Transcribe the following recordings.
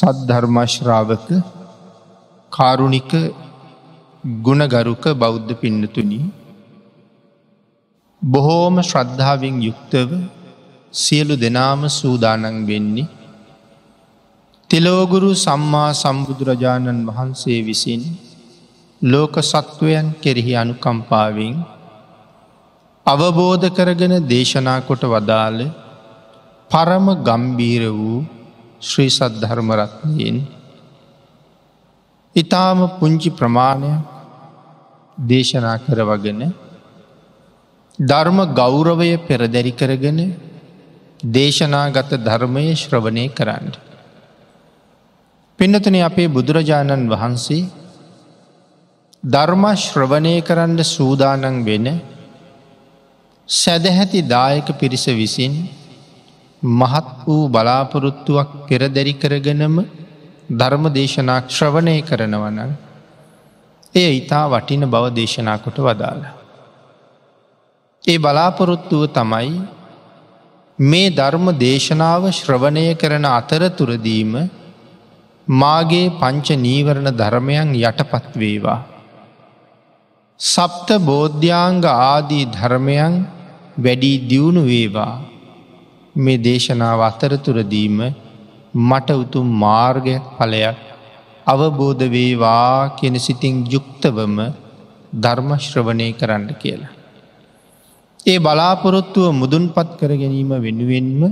සද්ධර්මශ්‍රාවක කාරුණික ගුණගරුක බෞද්ධ පින්නතුනි බොහෝම ශ්‍රද්ධාවෙන් යුක්තව සියලු දෙනාම සූදානන් වෙන්නේ තිලෝගුරු සම්මා සම්බුදුරජාණන් වහන්සේ විසින් ලෝක සත්වයන් කෙරෙහි අනුකම්පාවෙන් අවබෝධ කරගෙන දේශනා කොට වදාළ පරම ගම්බීර වූ ශ්‍රී සද්ධර්මරත්නයෙන් ඉතාම පුංචි ප්‍රමාණයක් දේශනා කරවගෙන ධර්ම ගෞරවය පෙරදැරි කරගෙන දේශනාගත ධර්මය ශ්‍රවණය කරන්න. පින්නතන අපේ බුදුරජාණන් වහන්සේ ධර්ම ශ්‍රවණය කරන්න සූදානන් වෙන සැදැහැති දායක පිරිස විසින් මහත් වූ බලාපොරොත්තුවක් පෙරදැරි කරගෙනම ධර්ම දේශනා ශ්‍රවණය කරනවන එය ඉතා වටින බව දේශනා කොට වදාළ. ඒ බලාපොරොත්තුව තමයි මේ ධර්ම දේශනාව ශ්‍රවණය කරන අතරතුරදීම මාගේ පංච නීවරණ ධර්මයන් යටපත් වේවා. සප්ත බෝධ්‍යාංග ආදී ධර්මයන් වැඩී දියුණු වේවා මේ දේශනාව අතරතුරදීම මට උතුම් මාර්ගයක් පලයක් අවබෝධ වේවා කියෙන සිතින් යුක්තවම ධර්මශ්‍රවණය කරන්න කියලා. ඒ බලාපොරොත්තුව මුදුන් පත් කර ගැනීම වෙනුවෙන්ම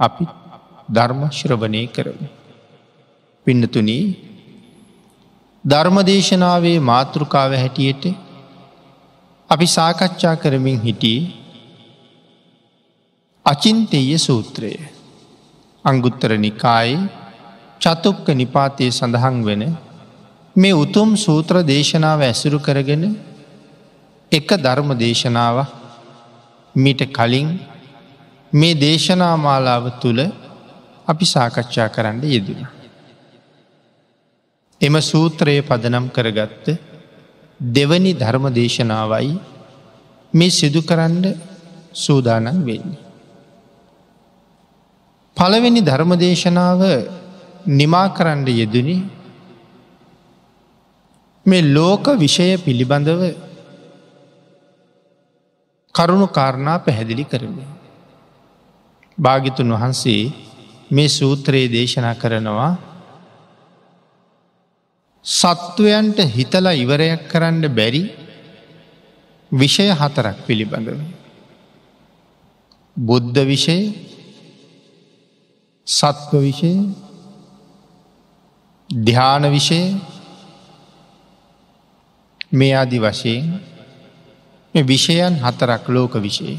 අපි ධර්මශ්‍රවණය කරම. පින්නතුනී ධර්මදේශනාවේ මාතෘකාව හැටියට අපි සාකච්ඡා කරමින් හිටියේ අචින්තෙය සූත්‍රය අංගුත්තර නිකායි චතුක්ක නිපාතය සඳහන් වෙන මේ උතුම් සූත්‍ර දේශනාව ඇසුරු කරගෙන එක ධර්ම දේශනාව මීට කලින් මේ දේශනා මාලාව තුළ අපි සාකච්ඡා කරන්න යෙදුණ. එම සූත්‍රයේ පදනම් කරගත්ත දෙවනි ධර්ම දේශනාවයි මේ සිදු කරන්න සූදානන් වෙන්නේ. පළවෙනි ධර්මදේශනාව නිමා කරන්න යෙදනි මේ ලෝක විෂය පිළිබඳව කරුණු කාරණා පැහැදිලි කරන. භාගිතුන් වහන්සේ මේ සූත්‍රයේ දේශනා කරනවා සත්වයන්ට හිතලා ඉවරයක් කරන්න බැරි විෂය හතරක් පිළිබඳව. බුද්ධ විෂය සත්ව විෂය ධ්‍යාන විෂය මේ අදි වශයෙන් විෂයන් හතරක් ලෝක විෂය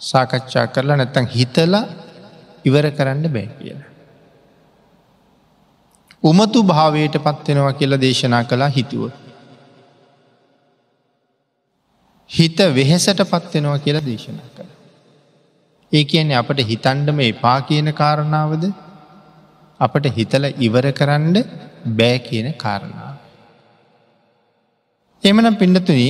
සාකච්ඡා කරලා නැත්තන් හිතල ඉවර කරන්න බෑ කියලා. උමතු භාවයට පත්වෙනවා කියලා දේශනා කළා හිතුව. හිත වෙහෙසට පත්වෙනවා කියලා දේශනා කළ. ඒ කියන්නේ අපට හිතන්ඩම එපා කියන කාරණාවද අපට හිතල ඉවර කරන්න බෑ කියන කාරණාව. එමන පිඩතුන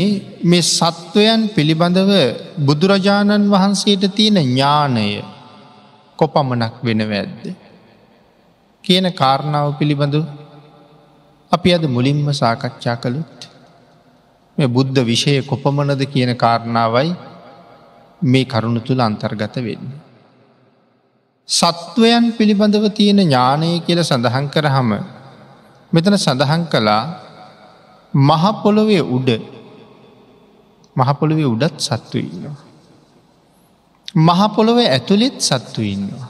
මේ සත්වයන් පිළිබඳව බුදුරජාණන් වහන්සේට තියෙන ඥානය කොපමනක් වෙනව ඇද්ද. කියන කාරණාව පිළිබඳව අපි අද මුලින්ම සාකච්ඡා කළුත් මේ බුද්ධ විෂය කොපමනද කියන කාරණාවයි මේ කරුණු තුළ අන්තර්ගත වෙන්න. සත්වයන් පිළිබඳව තියෙන ඥානය කියල සඳහන් කරහම මෙතන සඳහන් කළා මහපොළොවේ උඩ මහපොළොවේ උඩත් සත්තු ඉන්නවා. මහපොළොව ඇතුළෙත් සත්තු ඉන්නවා.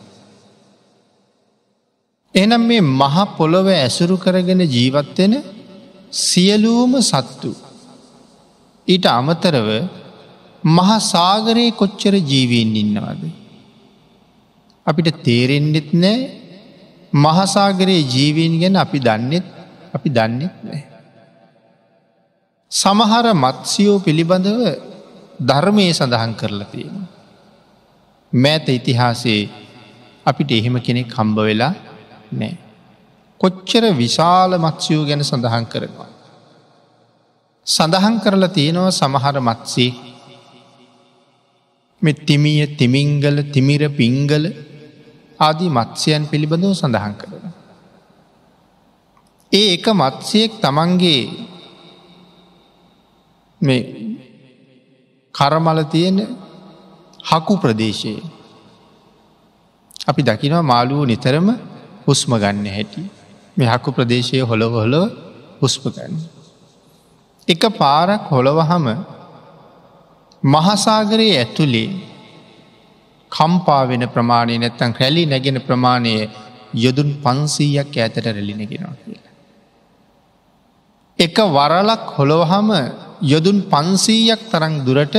එනම් මේ මහපොළොව ඇසුරු කරගෙන ජීවත්වෙන සියලූම සත්තු ඊට අමතරව මහා සාගරයේ කොච්චර ජීවීන් ඉන්නවාද. අපිට තේරෙන්න්නෙත් නෑ මහසාගරයේ ජීවීන් ගැන අපි දන්නෙත් අපි දන්නෙත් නෑ. සමහර මත්සියෝ පිළිබඳව ධර්මය සඳහන් කරලා තියෙන. මෑත ඉතිහාසේ අපිට එහෙම කෙනෙක් කම්බ වෙලා නෑ. කොච්චර විශාල මත්සියෝ ගැන සඳහන් කරනවා. සඳහන් කරලා තියෙනවා සමහර මත්සේ මෙ තිමිය තිමිංගල තිමිර පිංගල ආදී මත්ස්‍යයන් පිළිබඳව සඳහන් කරන. ඒ එක මත්සයෙක් තමන්ගේ මේ කරමල තියෙන හකු ප්‍රදේශයේ අපි දකිනවා මාළුව නිතරම හුස්ම ගන්න හැටි මේ හකු ප්‍රදේශය හොළොව හොළොව හුස්ප ගන්න. එක පාරක් හොළොවහම මහසාගරයේ ඇතුළේ කම්පාවෙන ප්‍රමාණය නැත්තන් රැලි නැගෙන ප්‍රමාණය යොදුන් පන්සීයක් ඇතට රැලිනගෙනවා කියලා. එක වරලක් හොළොවහම යොදුන් පන්සීයක් තරං දුරට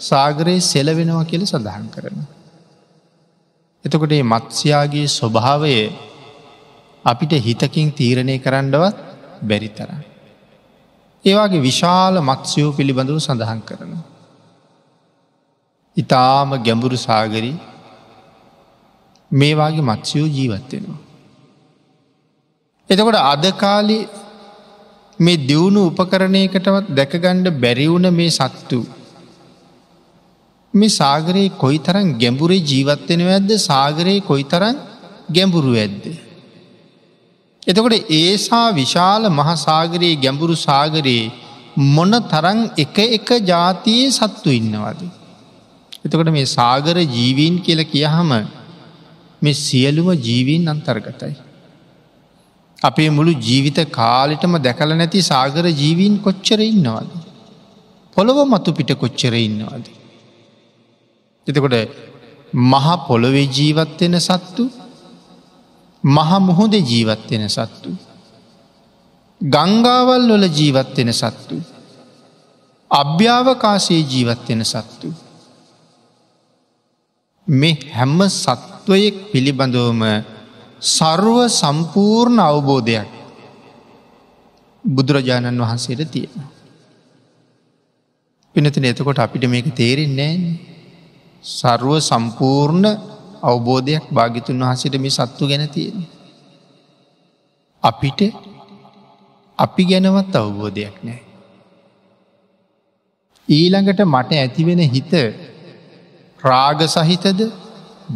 සාගරයේ සෙලවෙනවා කියල සඳහන් කරන. එතකොට මත්ස්යාගේ ස්වභාවය අපිට හිතකින් තීරණය කරන්නවත් බැරි තර. ඒවාගේ විශාල මත්ස්යෝ පිළිබඳව සඳහන් කරන. ඉතාම ගැඹුරු සාගරී මේවාගේ මත්ස්යෝ ජීවත්වෙනවා. එතකොට අදකාලි මේ දියුණු උපකරණයකටවත් දැකගණ්ඩ බැරිවුණ මේ සත්තු. මේ සාගරයේ කොයි තරන් ගැඹුරේ ජීවත්වෙනව ඇද්ද සාගරයේ කොයි තරන් ගැඹුරු ඇද්ද. එතකොට ඒසා විශාල මහසාගරයේ ගැඹුරු සාගරයේ මොන තරන් එක එක ජාතියේ සත්තු ඉන්නවද. එතකොට මේ සාගර ජීවීන් කියල කියහම මේ සියලුම ජීවීන් අන්තර්ගතයි. අපේ මුළු ජීවිත කාලිටම දැකල නැති සාගර ජීවීන් කොච්චර ඉන්නවාද. පොළොව මතු පිට කොච්චර ඉන්නවාද. එතකොට මහ පොළොවේ ජීවත්වෙන සත්තු මහ මුහොද ජීවත්වෙන සත්තු. ගංගාවල් වල ජීවත්වෙන සත්තු. අභ්‍යාවකාශයේ ජීවත්වෙන සත්තු. මේ හැම්ම සත්වයෙක් පිළිබඳවම සර්ව සම්පූර්ණ අවබෝධයක් බුදුරජාණන් වහන්සේට තියෙන. පිනතින එතකොට අපිට මේක තේරෙන්නේ සර්ව සම්පූර්ණ අවබෝධයක් භාගිතුන් වහසට මේ සත්තු ගැන තියෙන. අපිට අපි ගැනවත් අවබෝධයක් නෑ. ඊළඟට මට ඇතිවෙන හිත රාග සහිතද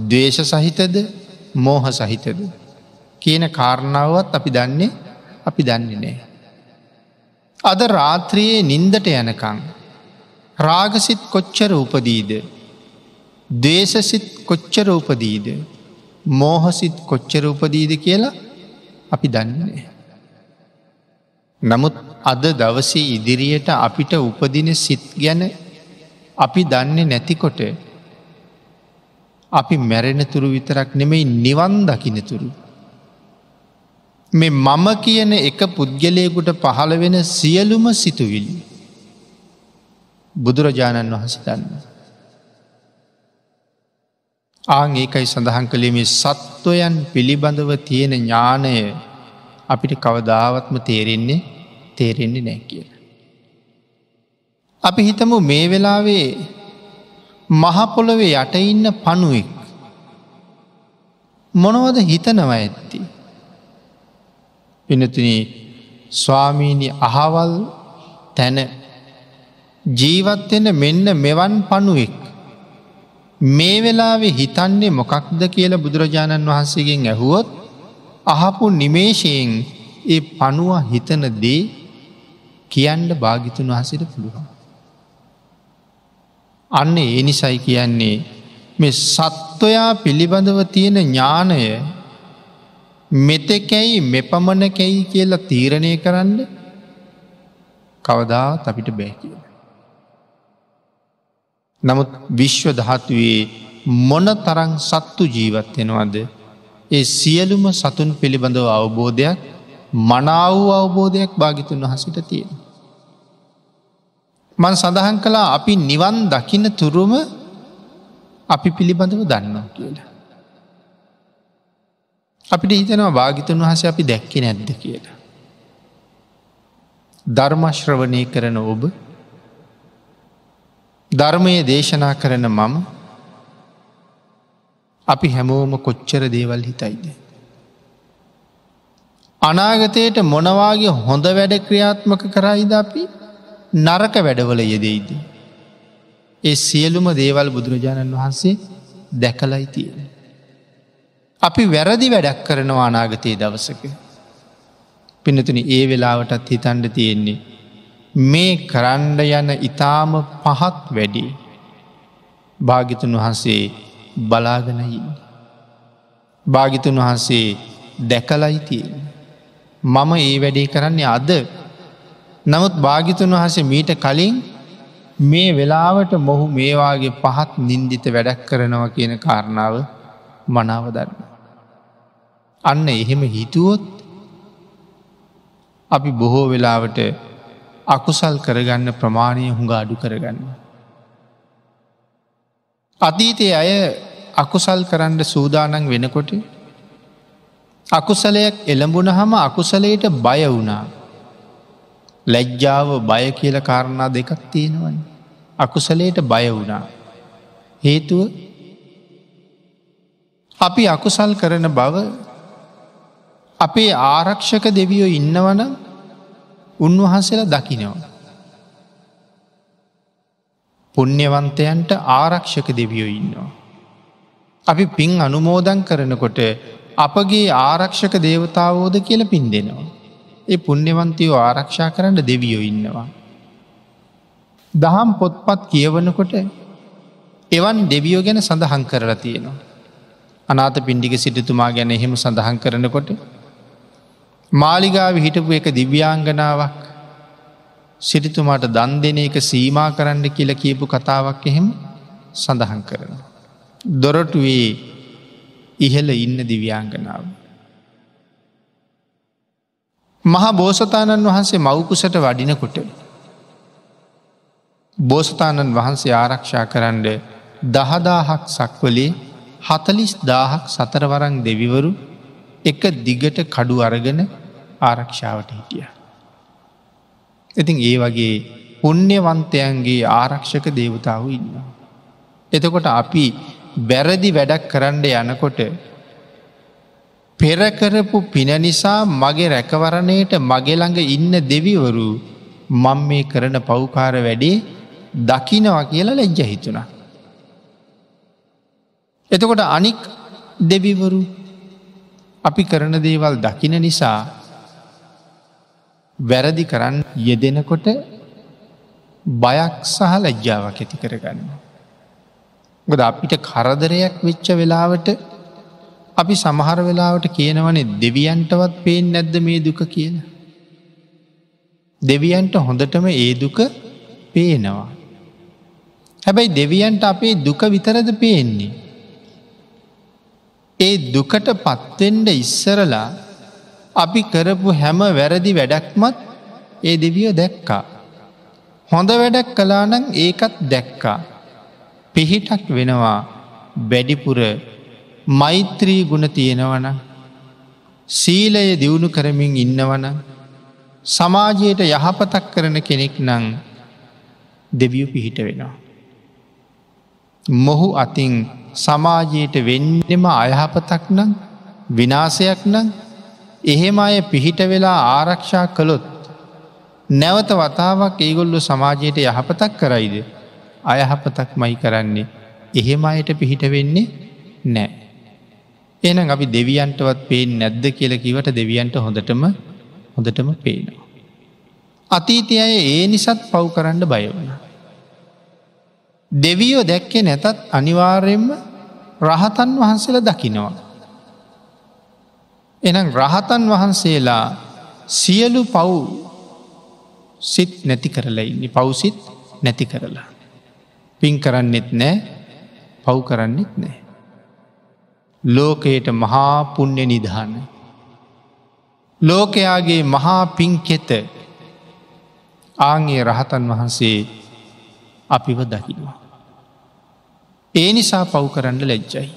දේශ සහිතද මෝහ සහිතද. කියන කාරණාවත් අපි දන්නේ අපි දන්නේ නෑ. අද රාත්‍රයේ නින්දට යනකං. රාගසිත් කොච්චර උපදීද. දේශසිත් කොච්චර උපදීද. මෝහසිත් කොච්චර උපදීද කියලා අපි දන්නේ. නමුත් අද දවසේ ඉදිරියට අපිට උපදින සිත් ගැන අපි දන්නේ නැතිකොට අපි මැරෙන තුරු විතරක් නෙමෙයි නිවන් දකිනතුරු. මේ මම කියන එක පුද්ගලයකුට පහළ වෙන සියලුම සිතුවිලි. බුදුරජාණන් වහස දන්න. ආං ඒකයි සඳහන් කළේ මේ සත්වයන් පිළිබඳව තියෙන ඥානය අපිට කවදාවත්ම තේරෙන්නේ තේරෙන්නේ නෑ කියලා. අපි හිතමු මේ වෙලාවේ මහපොළොවේ යට ඉන්න පණුවෙක් මොනවද හිතනව ඇත්ති. පිනතුන ස්වාමීණි අහවල් තැන ජීවත්වෙන මෙන්න මෙවන් පණුවෙක් මේ වෙලාවෙ හිතන්නේ මොකක්ද කියල බුදුරජාණන් වහන්සේගෙන් ඇහුවොත් අහපු නිමේශයෙන් ඒ පණුව හිතන දේ කියන්ඩ භාගිතුන් වහසට පුළුවන්. අන්න ඒ නිසයි කියන්නේ මේ සත්වයා පිළිබඳව තියෙන ඥානය මෙතෙකැයි මෙපමණකැයි කියලා තීරණය කරන්න කවදා අපිට බෑ කියල. නමුත් විශ්ව දහත්වේ මොන තරං සත්තු ජීවත්වෙනවද ඒ සියලුම සතුන් පිළිබඳව අවබෝධයක් මනාව අවබෝධයක් භාගිතුන් වහසිට තියෙන. මන් සඳහන් කළා අපි නිවන් දකින තුරුම අපි පිළිබඳව දන්නවා කියලා. අපිට හිතනවා භාගිතන් වහස අපි දැක්කෙ නැද්ද කියලා. ධර්මශ්‍රවනය කරන ඔබ ධර්මය දේශනා කරන මම අපි හැමෝම කොච්චර දේවල් හිතයිද. අනාගතයට මොනවාගේ හොඳ වැඩ ක්‍රියාත්මක කරයිද අපි නරක වැඩවල යෙදෙයිද. ඒ සියලුම දේවල් බුදුරජාණන් වහන්සේ දැකලයි තියෙන. අපි වැරදි වැඩක් කරනවා අනාගතයේ දවසක. පිනතුන ඒ වෙලාවටත් හිතන්ඩ තියෙන්නේ. මේ කරන්ඩ යන ඉතාම පහත් වැඩි. භාගිතුන් වහන්සේ බලාගනයි. භාගිතුන් වහන්සේ දැකලයි තියෙන. මම ඒ වැඩේ කරන්නේ අද නමුත් භාගිතුන් වහසේ මීට කලින් මේ වෙලාවට මොහු මේවාගේ පහත් නින්දිත වැඩක් කරනවා කියන කාරණාව මනාවදන්න. අන්න එහෙම හිතුවොත් අපි බොහෝ වෙලාවට අකුසල් කරගන්න ප්‍රමාණය හුඟ අඩු කරගන්න. අතීතය අය අකුසල් කරන්න සූදානන් වෙනකොට අකුසලයක් එළඹුණ හම අකුසලයට බය වුණා ලැජ්ජාව බය කියල කාරණා දෙකක් තියෙනවන. අකුසලයට බය වුණා. හේතුව අපි අකුසල් කරන බව අපේ ආරක්ෂක දෙවියෝ ඉන්නවන උන්වහන්සේලා දකිනවා. පුුණ්‍යවන්තයන්ට ආරක්ෂක දෙවියෝ ඉන්නවා. අපි පින් අනුමෝදන් කරනකොට අපගේ ආරක්ෂක දේවතාවෝද කියල පින් දෙනවා. ඒ පුුණ්‍යවන්තයෝ ආරක්ෂා කරන්න දෙවියෝ ඉන්නවා. දහම් පොත්පත් කියවනකොට එවන් දෙවියෝ ගැන සඳහන් කරලා තියෙනවා. අනාත පින්ඩික සිටිතුමා ගැන එහෙම සඳහන් කරනකොට මාලිගාව හිටපු එක දිව්‍යාංගනාවක් සිටිතුමාට දන් දෙන එක සීමා කරන්න කියල කියපු කතාවක් එහෙම සඳහන් කරන. දොරටුවේ ඉහල ඉන්න දිව්‍යාංගනාව. මහා බෝසතාණන් වහන්සේ මවකුසට වඩිනකොට බෝසතාණන් වහන්සේ ආරක්ෂා කරන්න දහදාහක් සක්වලේ හතලිස් දාහක් සතරවරං දෙවිවරු එක දිගට කඩු අරගෙන ආරක්ෂාවට හිටිය. ඉතින් ඒ වගේ පුුණ්‍යවන්තයන්ගේ ආරක්ෂක දේවතාව ඉන්නවා. එතකොට අපි බැරදි වැඩක් කරන්න යනකොට පෙරකරපු පින නිසා මගේ රැකවරණයට මගෙළඟ ඉන්න දෙවිවරු මං මේ කරන පෞකාර වැඩේ දකිනවා කියලා ලැජ්ජ හිතුනා. එතකොට අනික් දෙවිවරු අපි කරන දේවල් දකින නිසා වැරදි කරන්න යෙදෙනකොට බයක් සහ ලැජ්ජාවක් ඇති කරගන්න. ගොද අපිට කරදරයක් වෙච්ච වෙලාවට අපි සමහර වෙලාවට කියනවනේ දෙවියන්ටවත් පේෙන් නැද්ද මේ දුක කියන. දෙවියන්ට හොඳටම ඒ දුක පේනවා. හැබැයි දෙවියන්ට අපේ දුක විතරද පේන්නේ. ඒ දුකට පත්වෙන්ඩ ඉස්සරලා අපි කරපු හැම වැරදි වැඩක්මත් ඒ දෙවියෝ දැක්කා. හොඳ වැඩක් කලානං ඒකත් දැක්කා. පිහිටක් වෙනවා වැඩිපුර මෛත්‍රී ගුණ තියෙනවන සීලය දියුණු කරමින් ඉන්නවන සමාජයට යහපතක් කරන කෙනෙක් නං දෙවියු පිහිට වෙනවා. මොහු අතින් සමාජයට වෙන්නෙම අයහපතක් නම් විනාසයක් නම් එහෙම අය පිහිට වෙලා ආරක්ෂා කළොත් නැවත වතාවක් ඒගොල්ලු සමාජයට යහපතක් කරයිද අයහපතක් මයි කරන්නේ එහෙම අයට පිහිට වෙන්නේ නෑ. එනම් අපි දෙවියන්ටවත් පේෙන් නැද්ද කියල කිවට දෙවියන්ට හොඳටම හොඳටම පේනවා. අතීතය අය ඒ නිසත් පව් කරන්න බයවන. දෙවියෝ දැක්කේ නැතත් අනිවාර්යෙන්ම රහතන් වහන්සේලා දකිනවා. එනම් රහතන් වහන්සේලා සියලු පව් සිත් නැති කරලයින්නේ පවසිත් නැති කරලා. පින් කරන්නෙත් නෑ පව් කරන්නෙත් නෑ. ලෝකයට මහා පුුණ්‍ය නිධාන. ලෝකයාගේ මහා පින්කෙත ආගේ රහතන් වහන්සේ අපිව දකිනවා. ඒ නිසා පව් කරන්න ලැජ්ජයි.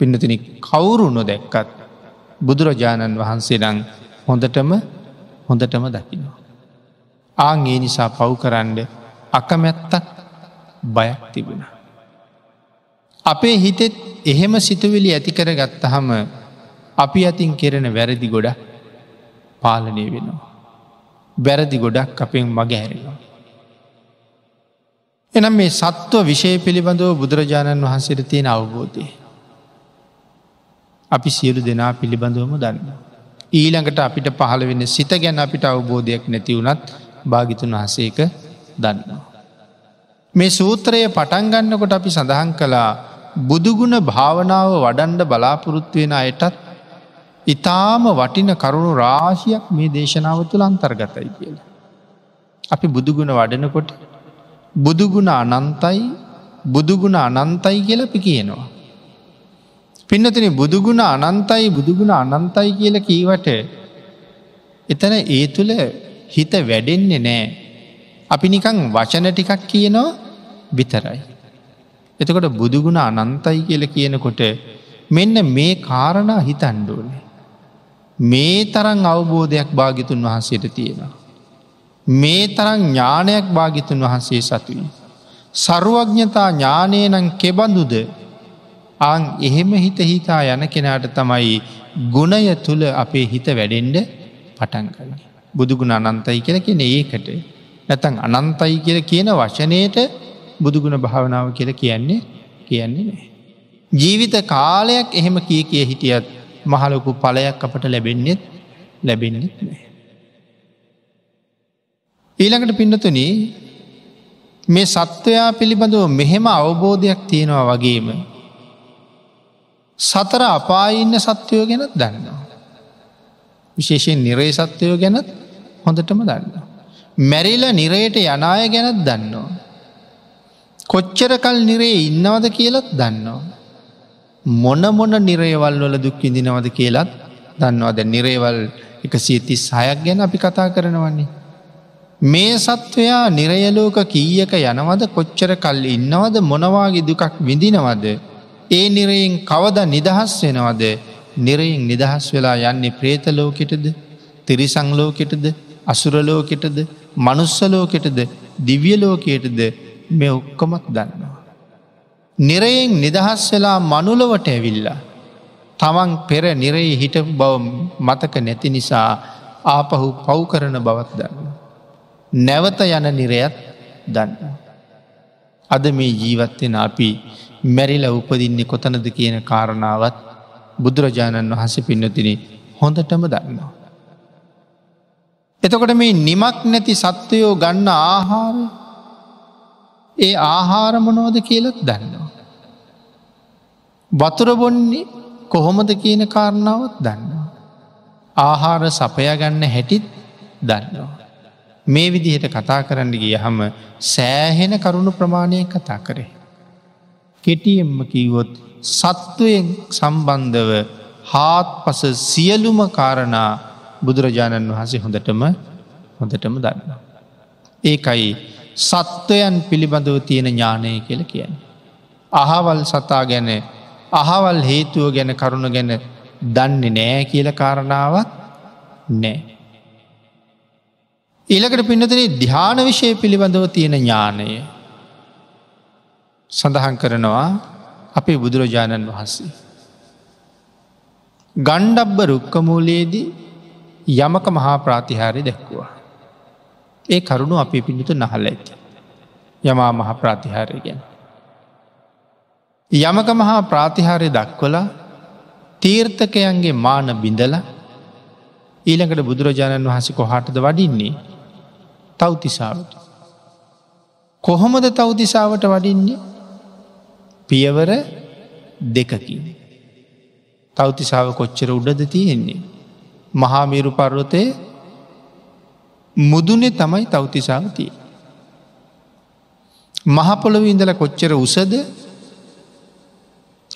පින්නතින කවුරු නොදැක්කත් බුදුරජාණන් වහන්සේ නං හොඳටම හොඳටම දකිනවා. ආං ඒ නිසා පව් කරන්න අකමැත්තක් බයක් තිබුණ. අපේ හිතෙත් එහෙම සිතුවිලි ඇතිකර ගත්තහම අපි අතින් කෙරෙන වැරදි ගොඩ පාලනය වෙනවා. වැරදි ගොඩක් අපෙන් මගහැරෙනවා. එනම් මේ සත්ව විෂය පිළිබඳව බුදුරජාණන් වහන්සේට තියෙන අවබෝධය. අපි සියලු දෙනා පිළිබඳවම දන්න. ඊළඟට අපිට පහළ වෙන සිත ගැන අපිට අවබෝධයක් නැති වුනත් භාගිතුන් වහසේක දන්නවා. මේ සූත්‍රය පටන්ගන්නකොට අපි සඳහන් කළා බුදුගුණ භාවනාව වඩන්ඩ බලාපොරොත්තුවෙන අයටත් ඉතාම වටින කරුණු රාශියක් මේ දේශනාව තුළ අන්තර්ගතයි කියලා. අපි බුදුගුණ වඩනකොට බුදුගුණ අනන්තයි බුදුගුණ අනන්තයි කියල අපි කියනවා. පින්නතින බුදුගුණ අනන්තයි බුදුගුණ අනන්තයි කියල කීවට එතන ඒ තුළ හිත වැඩෙන්නේ නෑ. අපි නිකං වචන ටිකක් කියනවා විතරයි. එතකොට බුදුගුණ අනන්තයි කියල කියනකොට මෙන්න මේ කාරණා හිතන්ඩුවනේ. මේ තරන් අවබෝධයක් භාගිතුන් වහන්සේට තියෙනවා. මේ තරන් ඥානයක් භාගිතුන් වහන්සේ සතුයි. සරුවඥතා ඥානය නම් කෙබඳුද අං එහෙම හිත හිතා යන කෙනාට තමයි ගුණය තුළ අපේ හිත වැඩෙන්ඩ පටන් කරන්නේ. බුදුගුණ අනන්තයි කියල කියෙන ඒකට නැතන් අනන්තයි කියල කියන වශනයට බුදුගුණ භාවනාව කියල කියන්නේ කියන්නේ නෑ. ජීවිත කාලයක් එහෙම කිය කිය හිටියත් මහලොකු පලයක් අපට ලැබෙන්නෙත් ලැබෙන්නෙත් නෑ. ඊළඟට පින්නතුන මේ සත්වයා පිළිබඳව මෙහෙම අවබෝධයක් තියෙනවා වගේම සතර අපාඉන්න සත්වයෝ ගැනත් දන්නවා. විශේෂයෙන් නිරේ සත්වයෝ ගැනත් හොඳටම දන්න. මැරිල නිරයට යනාය ගැනත් දන්නවා. කොච්චර කල් නිරේ ඉන්නවද කියලත් දන්නවා. මොන මොන නිරේවල් වල දුක් විඳිනවද කියලත් දන්නවාද නිරේවල් එක සීතිස් හයක් ගැන අපි කතා කරනවන්නේ. මේ සත්වයා නිරයලෝක කීයක යනවද? කොච්චර කල් ඉන්නවද? මොනවාගේ දුකක් විඳිනවද. ඒ නිරයෙන් කවද නිදහස් වෙනවද? නිරයෙන් නිදහස් වෙලා යන්නේ ප්‍රේතලෝකෙටද තිරිසංලෝකෙටද අසුරලෝකෙටද මනුස්සලෝකෙටද දිවියලෝකයටද මෙ ඔක්කොමත් දන්නවා. නිරයෙන් නිදහස් වෙලා මනුලවට ඇවිල්ලා. තමන් පෙර නිරේ හිට බව මතක නැති නිසා ආපහු පව් කරන බවත් දන්න. නැවත යන නිරයත් දන්න. අද මේ ජීවත්වෙන අපි මැරිල උපදින්නේ කොතනද කියන කාරණාවත් බුදුරජාණන් වහස පින්නතින හොඳටම දන්නවා. එතකොට මේ නිමක් නැති සත්වයෝ ගන්න ආහාර ඒ ආහාරමනෝද කියලත් දන්නවා. වතුරබොන්නේ කොහොමද කියන කාරණාවත් දන්නවා. ආහාර සපයගන්න හැටිත් දන්නවා. මේ විදිහට කතා කරන්න ගිය හම සෑහෙන කරුණු ප්‍රමාණය කතා කරේ. කෙටියෙන්ම කීවොත් සත්වයෙන් සම්බන්ධව හාත් පස සියලුම කාරණා බුදුරජාණන් වහසේ හොඳටම හොඳටම දන්න. ඒකයි සත්වයන් පිළිබඳව තියෙන ඥානය කියල කියන. අහවල් සතා ගැන අහවල් හේතුව ගැන කරුණ ගැන දන්නේ නෑ කියල කාරණාවත් නෑ. ඊළකට පින්නතනේ ධ්‍යාන විෂය පිළිබඳව තියෙන ඥානය සඳහන් කරනවා අපේ බුදුරජාණන් වහන්සේ. ගණ්ඩබ්බ රුක්කමූලයේදී යමක මහා ප්‍රාතිහාරය දැක්වවා. ඒ කරුණු අපේ පිණිතු නහල ඇති. යමා මහ ප්‍රාතිහාරය ගැන. යමක මහා ප්‍රාතිහාරය දක්වල තීර්ථකයන්ගේ මාන බිඳල ඊළඟට බුදුරජාණන් වහස කොහටද වඩින්නේ තවතිසාාවට. කොහොමද තවතිසාාවට වඩින්නේ පියවර දෙකකින්. තවතිසාාව කොච්චර උඩද තියෙන්නේ. මහාමීරු පර්වතය මුදුනේ තමයි තවතිසාාවතිය. මහපොළොව ඉඳල කොච්චර උසද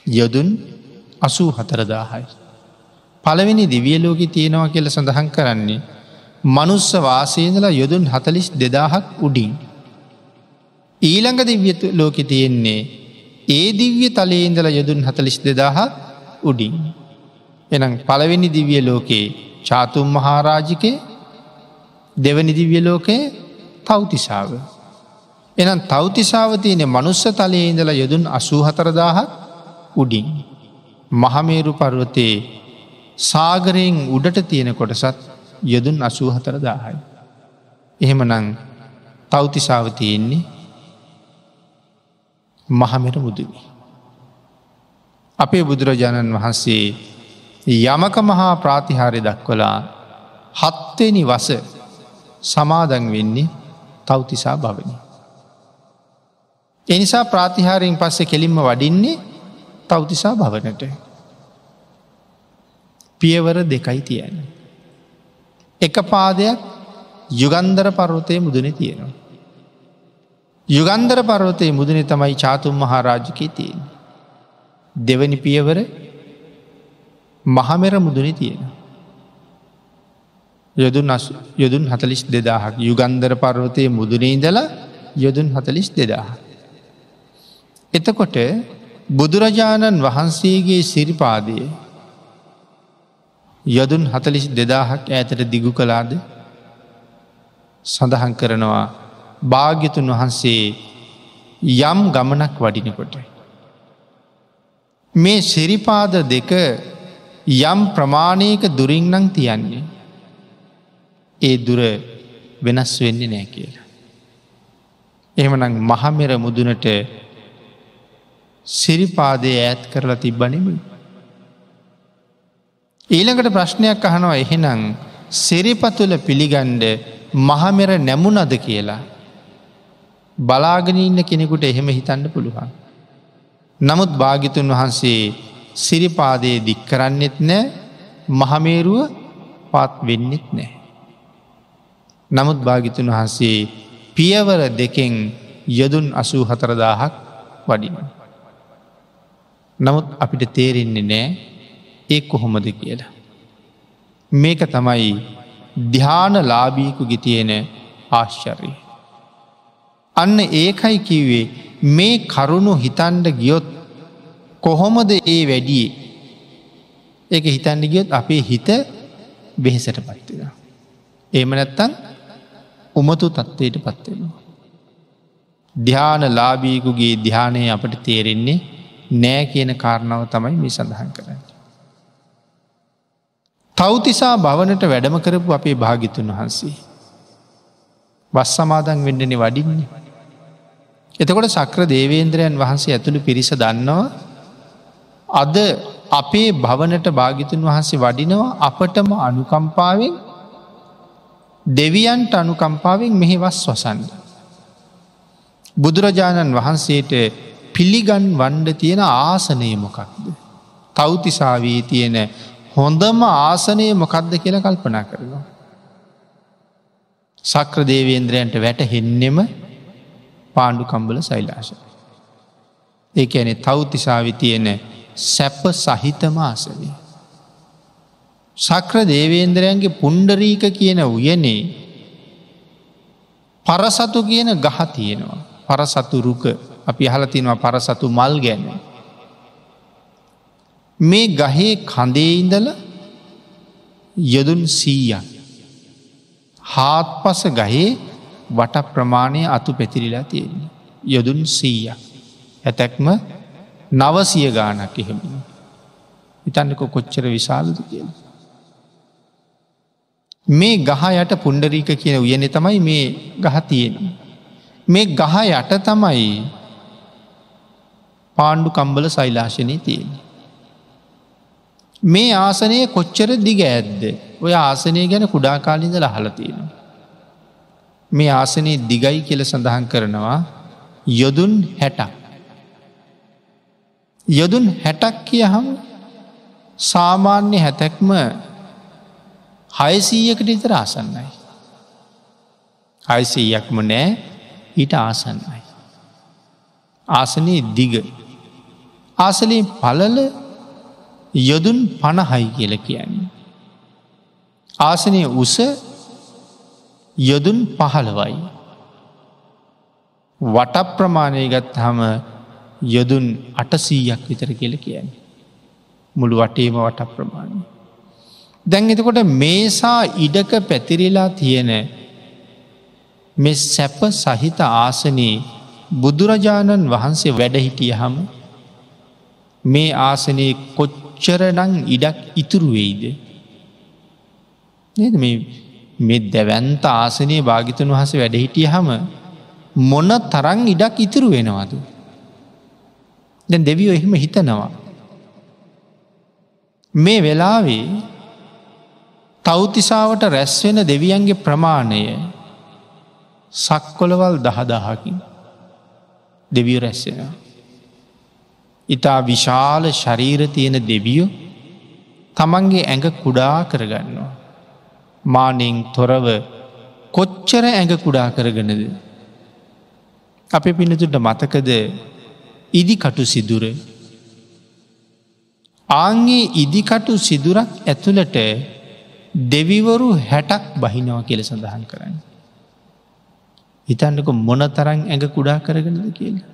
යොදුන් අසූ හතරදාහයි. පළවෙනි දිවියලෝක තියෙනවා කියල සඳහන් කරන්නේ මනුස්ස වාසයදලා යොදුන් හතලිස් දෙදාහක් උඩින්. ඊළඟ දිව්‍ය ලෝක තියෙන්නේ ඒ දිව්‍ය තලයඉඳල යොදුන් හතලිස් දෙදාහක් උඩින්. එනම් පළවෙනි දිවිය ලෝකයේ චාතුම් මහාරාජිකය දෙවනි දිව්‍ය ලෝකයේ තවතිසාාව. එනම් තවතිසාාව තියනෙ මනුස්ස තලයේ ඉඳලා යොදුන් අසූ හතරදාහත් උඩින්. මහමේරු පර්වතයේ සාගරයෙන් උඩට තියෙන කොටසත් යොදුන් අසූ හතරදාහයි. එහෙමනං තවතිසාාව තියෙන්නේ මහමෙර මුදුවි. අපේ බුදුරජාණන් වහන්සේ යමක මහා ප්‍රාතිහාරය දක්වලා හත්වෙනි වස සමාදන් වෙන්නේ තවතිසා භවනි. එනිසා ප්‍රාතිහාරයෙන් පස්සේ කෙලින්ම වඩින්නේ තවතිසා භවනට. පියවර දෙකයි තියෙන. එක පාදයක් යුගන්දර පර්වතය මුදුන තියෙනවා. යුගන්දර පර්වතය මුදුනේ තමයි චාතුම් මහාරාජකය තියෙන. දෙවනි පියවර මහමෙර මුදුනේ තියෙන. යොදුන් යොදුන් හතලිස් දෙදාහක් යුගන්දර පර්වතය මුදුනේදලා යොදුන් හතලිස් දෙදාහ. එතකොට බුදුරජාණන් වහන්සේගේ සිරිපාදය යොදුන් හතලිස් දෙදාහක් ඇතට දිගු කලාද සඳහන් කරනවා භාග්‍යතුන් වහන්සේ යම් ගමනක් වඩිනකොට. මේ සිරිපාද දෙක යම් ප්‍රමාණයක දුරින් නං තියන්නේ. ඒ දුර වෙනස් වෙන්නේ නෑ කියලා. එහෙමනම් මහමෙර මුදුනට සිරිපාදය ඈත් කරලා තිබ්බනෙමි. ඊළඟට ප්‍රශ්නයක් අහනවා එහෙනම් සිරිපතුල පිළිගණ්ඩ මහමෙර නැමුණද කියලා බලාගෙන ඉන්න කෙනෙකුට එහෙම හිතන්න පුළුවන්. නමුත් භාගිතුන් වහන්සේ සිරිපාදයේ දික් කරන්නෙත් නෑ මහමේරුව පත් වෙන්නෙත් නෑ. නමුත් භාගිතුන් වහන්සේ පියවර දෙකෙන් යදුන් අසූ හතරදාහක් වඩින. නමුත් අපිට තේරෙන්නේ නෑ ඒ කොහොමද කියලා. මේක තමයි ධ්‍යාන ලාබීකුගේ තියෙන ආශ්චරී. අන්න ඒකයි කිව්වේ මේ කරුණු හිතන්ඩ ගියොත් කොහොමද ඒ වැඩියේ ඒක හිතන්ඩ ගියොත් අපේ හිත බෙහෙසට පත්වෙන. ඒම නැත්තන් උමතු තත්වයට පත්වෙනවා. ධ්‍යාන ලාබීකුගේ ධ්‍යානය අපට තේරෙන්නේ නෑ කියන කාරණාව තමයි මේ සඳහන් කරන්න. තවතිසා භවනට වැඩම කරපු අපේ භාගිතුන් වහන්සේ. වස් සමාදන් වෙන්නන වඩින්නේ. එතකොට සක්‍ර දේවේන්ද්‍රයන් වහන්සේ ඇතුළු පිරිස දන්නවා අද අපේ භවනට භාගිතුන් වහන්සේ වඩිනවා අපටම අනුකම්පාවෙන් දෙවියන්ට අනුකම්පාවෙන් මෙහි වස් වසන්ඩ. බුදුරජාණන් වහන්සේට පිළිගන් වන්ඩ තියෙන ආසනය මොකක්ද. තෞතිසාවී තියෙන හොඳම ආසනය මොකක්ද කියල කල්පනා කරනවා. සක්‍ර දේවේන්ද්‍රයන්ට වැටහෙන්නෙම පාණ්ඩු කම්බල සෛලාශ. ඒක ඇනෙ තෞතිසාවි තියෙන සැප සහිතම ආසනය. සක්‍ර දේවේන්ද්‍රයන්ගේ පුන්්ඩරීක කියන උයනේ පරසතු කියන ගහ තියෙනවා. පරසතු රුක අපි හලතිනවා පරසතු මල් ගැන. මේ ගහේ කඳේ ඉඳල යොදුන් සීයක්. හාත් පස ගහේ වට ප්‍රමාණය අතු පැතිරිලා තියෙන්නේ. යොදුන් සීයක්. ඇතැක්ම නවසිය ගානක් එහෙම. ඉතන්නක කොච්චර විශාලද කියන. මේ ගහ යට පුන්ඩරීක කියන උයනෙ තමයි මේ ගහ තියෙන. මේ ගහ යට තමයි පාණ්ඩු කම්බල සෛලාශනය තියෙන්නේ. මේ ආසනය කොච්චර දිග ඇද්ද ඔය ආසනය ගැන කුඩා කාලින්ද ලහලතියෙන. මේ ආසනයේ දිගයි කියල සඳහන් කරනවා යොදුන් හැටක්. යොදුන් හැටක් කියහම් සාමාන්‍ය හැතැක්ම හයසීයකට ඉතර ආසන්නයි. හයිසීයක්ම නෑ ඊට ආසන්නයි. ආසනයේ දිග. ආසලේ පලල යොදුන් පණහයි කියල කියන්නේ. ආසනය උස යොදුන් පහළවයි. වට ප්‍රමාණය ගත් හම යොදුන් අටසීයක් විතර කියල කියන්නේ. මුළු වටේම වට ප්‍රමාණය. දැන් එතකොට මේසා ඉඩක පැතිරිලා තියෙන මෙ සැප සහිත ආසනයේ බුදුරජාණන් වහන්සේ වැඩහිටිය හම මේ ආසනයේ කොච්චරනං ඉඩක් ඉතුරු වෙයිද. නද මේ දැවන්ත ආසනයේ භාගිතන් වහස වැඩහිටිය හම මොන තරං ඉඩක් ඉතුරු වෙනවාද. දැ දෙවියෝ එහෙම හිතනවා. මේ වෙලාවේ තෞතිසාවට රැස්වෙන දෙවියන්ගේ ප්‍රමාණය සක්කොලවල් දහදාහකින් දෙවිය රැස්සෙන. ඉතා විශාල ශරීර තියෙන දෙවියෝ තමන්ගේ ඇඟ කුඩා කරගන්නවා. මානෙන් තොරව කොච්චර ඇඟ කුඩා කරගනද. අප පිනතුට මතකද ඉදිකටු සිදුර. ආංගේ ඉදිකටු සිදුරක් ඇතුළට දෙවිවරු හැටක් බහිනව කියල සඳහන් කරන්න. හිතන්නක මොන තරන් ඇඟ කුඩා කරගෙනද කියලා.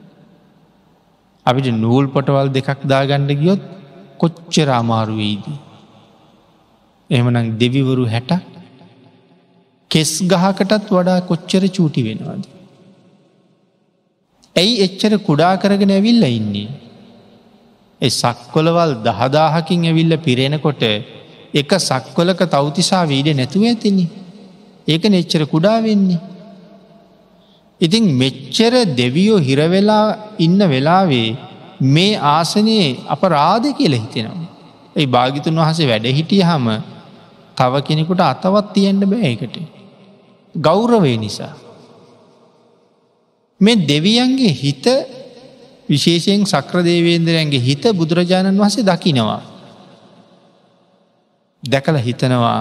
අපිට නූල් පොටවල් දෙකක් දාගණ්ඩ ගියොත් කොච්චර අමාරුවේදී. එහමනම් දෙවිවරු හැට කෙස් ගහකටත් වඩා කොච්චර චූටි වෙනවාද. ඇයි එච්චර කුඩා කරගෙන ඇවිල්ල ඉන්නේ. එ සක්කොලවල් දහදාහකින් ඇවිල්ල පිරෙනකොට එක සක්කොලක තෞතිසා වීඩ නැතුව ඇතිනි. ඒක නෙච්චර කුඩා වෙන්නේ. ඉතින් මෙච්චර දෙවියෝ හිරවෙලා ඉන්න වෙලාවේ මේ ආසනයේ අප රාධ කියල හිතෙනවා. ඒ භාගිතුන් වහසේ වැඩ හිටිය හම තව කෙනෙකුට අතවත් තියෙන්ට බෑකට. ගෞරවේ නිසා. මේ දෙවියන්ගේ හිත විශේෂයෙන් සක්‍රදේවේන්දරයන්ගේ හිත බුදුරජාණන් වහසේ දකිනවා. දැකල හිතනවා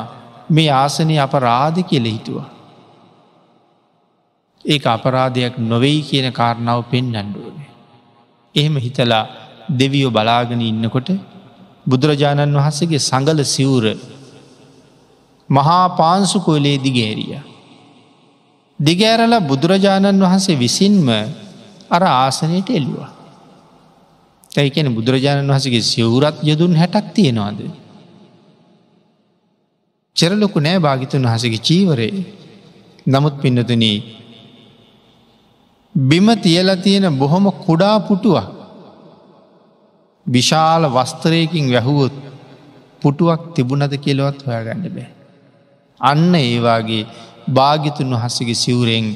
මේ ආසනය අප රාධ කියල හිතුවා. ඒ අපරාධයක් නොවෙයි කියන කාරණාව පෙන්නන්ඩුවනේ. එහෙම හිතලා දෙවියෝ බලාගෙන ඉන්නකොට බුදුරජාණන් වහන්සේගේ සඟල සිවුර මහා පාන්සුකොලේ දිගේරිය. දිගෑරල බුදුරජාණන් වහන්සේ විසින්ම අර ආසනයට එල්ලවා. ඇයිකැන බුදුරජාණන් වහසගේ සිවුරත් යදුන් හැටක් තියෙනවාද. චෙරලොකු නෑ භාගිතුන් වහසගේ චීවරේ නමුත් පින්නතුනී බිම තියලා තියෙන බොහොම කුඩා පුටුවක් විශාල වස්තරයකින් වැැහුවොත් පුටුවක් තිබුණද කියලවත් හොයාගන්න බෑ. අන්න ඒවාගේ භාගිතුන් වහස්සගේ සිවුරෙන්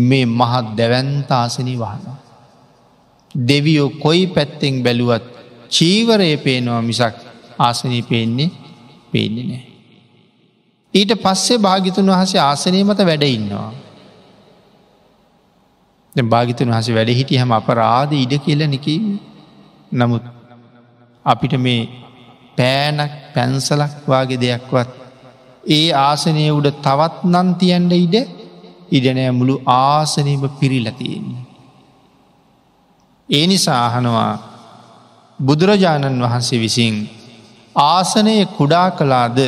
මේ මහත් දැවන්තාසනී වහනවා. දෙවියෝ කොයි පැත්තෙන් බැලුවත් චීවරය පේනවා මිසක් ආසනී පේන්නේ පේන්නේ නෑ. ඊට පස්සේ භාගිතුන් වහසේ ආසනය මත වැඩ ඉන්නවා. භාගිතන් වහස වැඩ හිටිය හම අපරාධ ඉඩ කියල නිකි නමුත් අපිට මේ පෑනක් පැන්සලක් වගේ දෙයක්වත් ඒ ආසනය උඩ තවත් නන් තියන්ට ඉඩ ඉඩනෑ මුළු ආසනීම පිරිලතියෙන්නේ. ඒ නිසා අහනවා බුදුරජාණන් වහන්සේ විසින් ආසනය කුඩා කලාද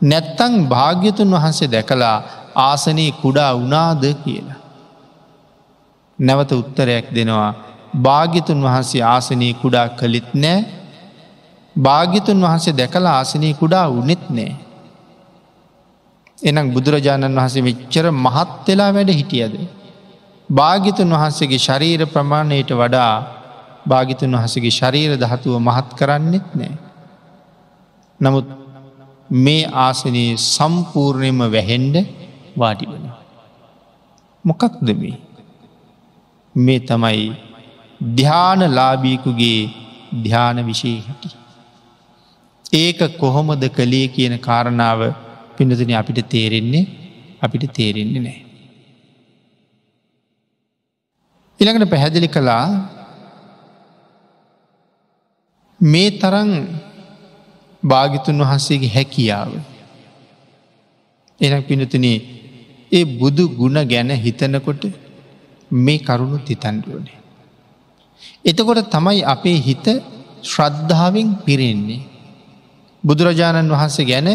නැත්තං භාග්‍යතුන් වහන්සේ දැකලා ආසනයේ කුඩා වනාද කියලා. නැවත උත්තරයක් දෙනවා භාගිතුන් වහන්සේ ආසනී කුඩා කළිත් නෑ භාගිතුන් වහන්සේ දැකලා ආසනී කුඩා උනෙත් නෑ. එනම් බුදුරජාණන් වහසේ වෙච්චර මහත් වෙලා වැඩ හිටියද. භාගිතුන් වහන්සේගේ ශරීර ප්‍රමාණයට වඩා භාගිතුන් වහසගේ ශරීර දහතුව මහත් කරන්නෙත් නෑ. නමුත් මේ ආසනයේ සම්පූර්ණයම වැහෙන්ඩ වාඩි වන. මොකක්ද මේ. මේ තමයි ධ්‍යාන ලාබීකුගේ ධ්‍යාන විශේ හිටි. ඒක කොහොමද කළේ කියන කාරණාව පිඳතින අපිට තේරෙන්නේ අපිට තේරෙන්නේ නෑ. ඉළඟට පැහැදිලි කළා මේ තරන් භාගිතුන් වහන්සේගේ හැකියාව. එන පිනතුනේ ඒ බුදු ගුණ ගැන හිතනකොට මේ කරුණු තිතන්ඩුවනේ. එතකොට තමයි අපේ හිත ශ්‍රද්ධාවෙන් පිරෙන්නේ. බුදුරජාණන් වහන්සේ ගැන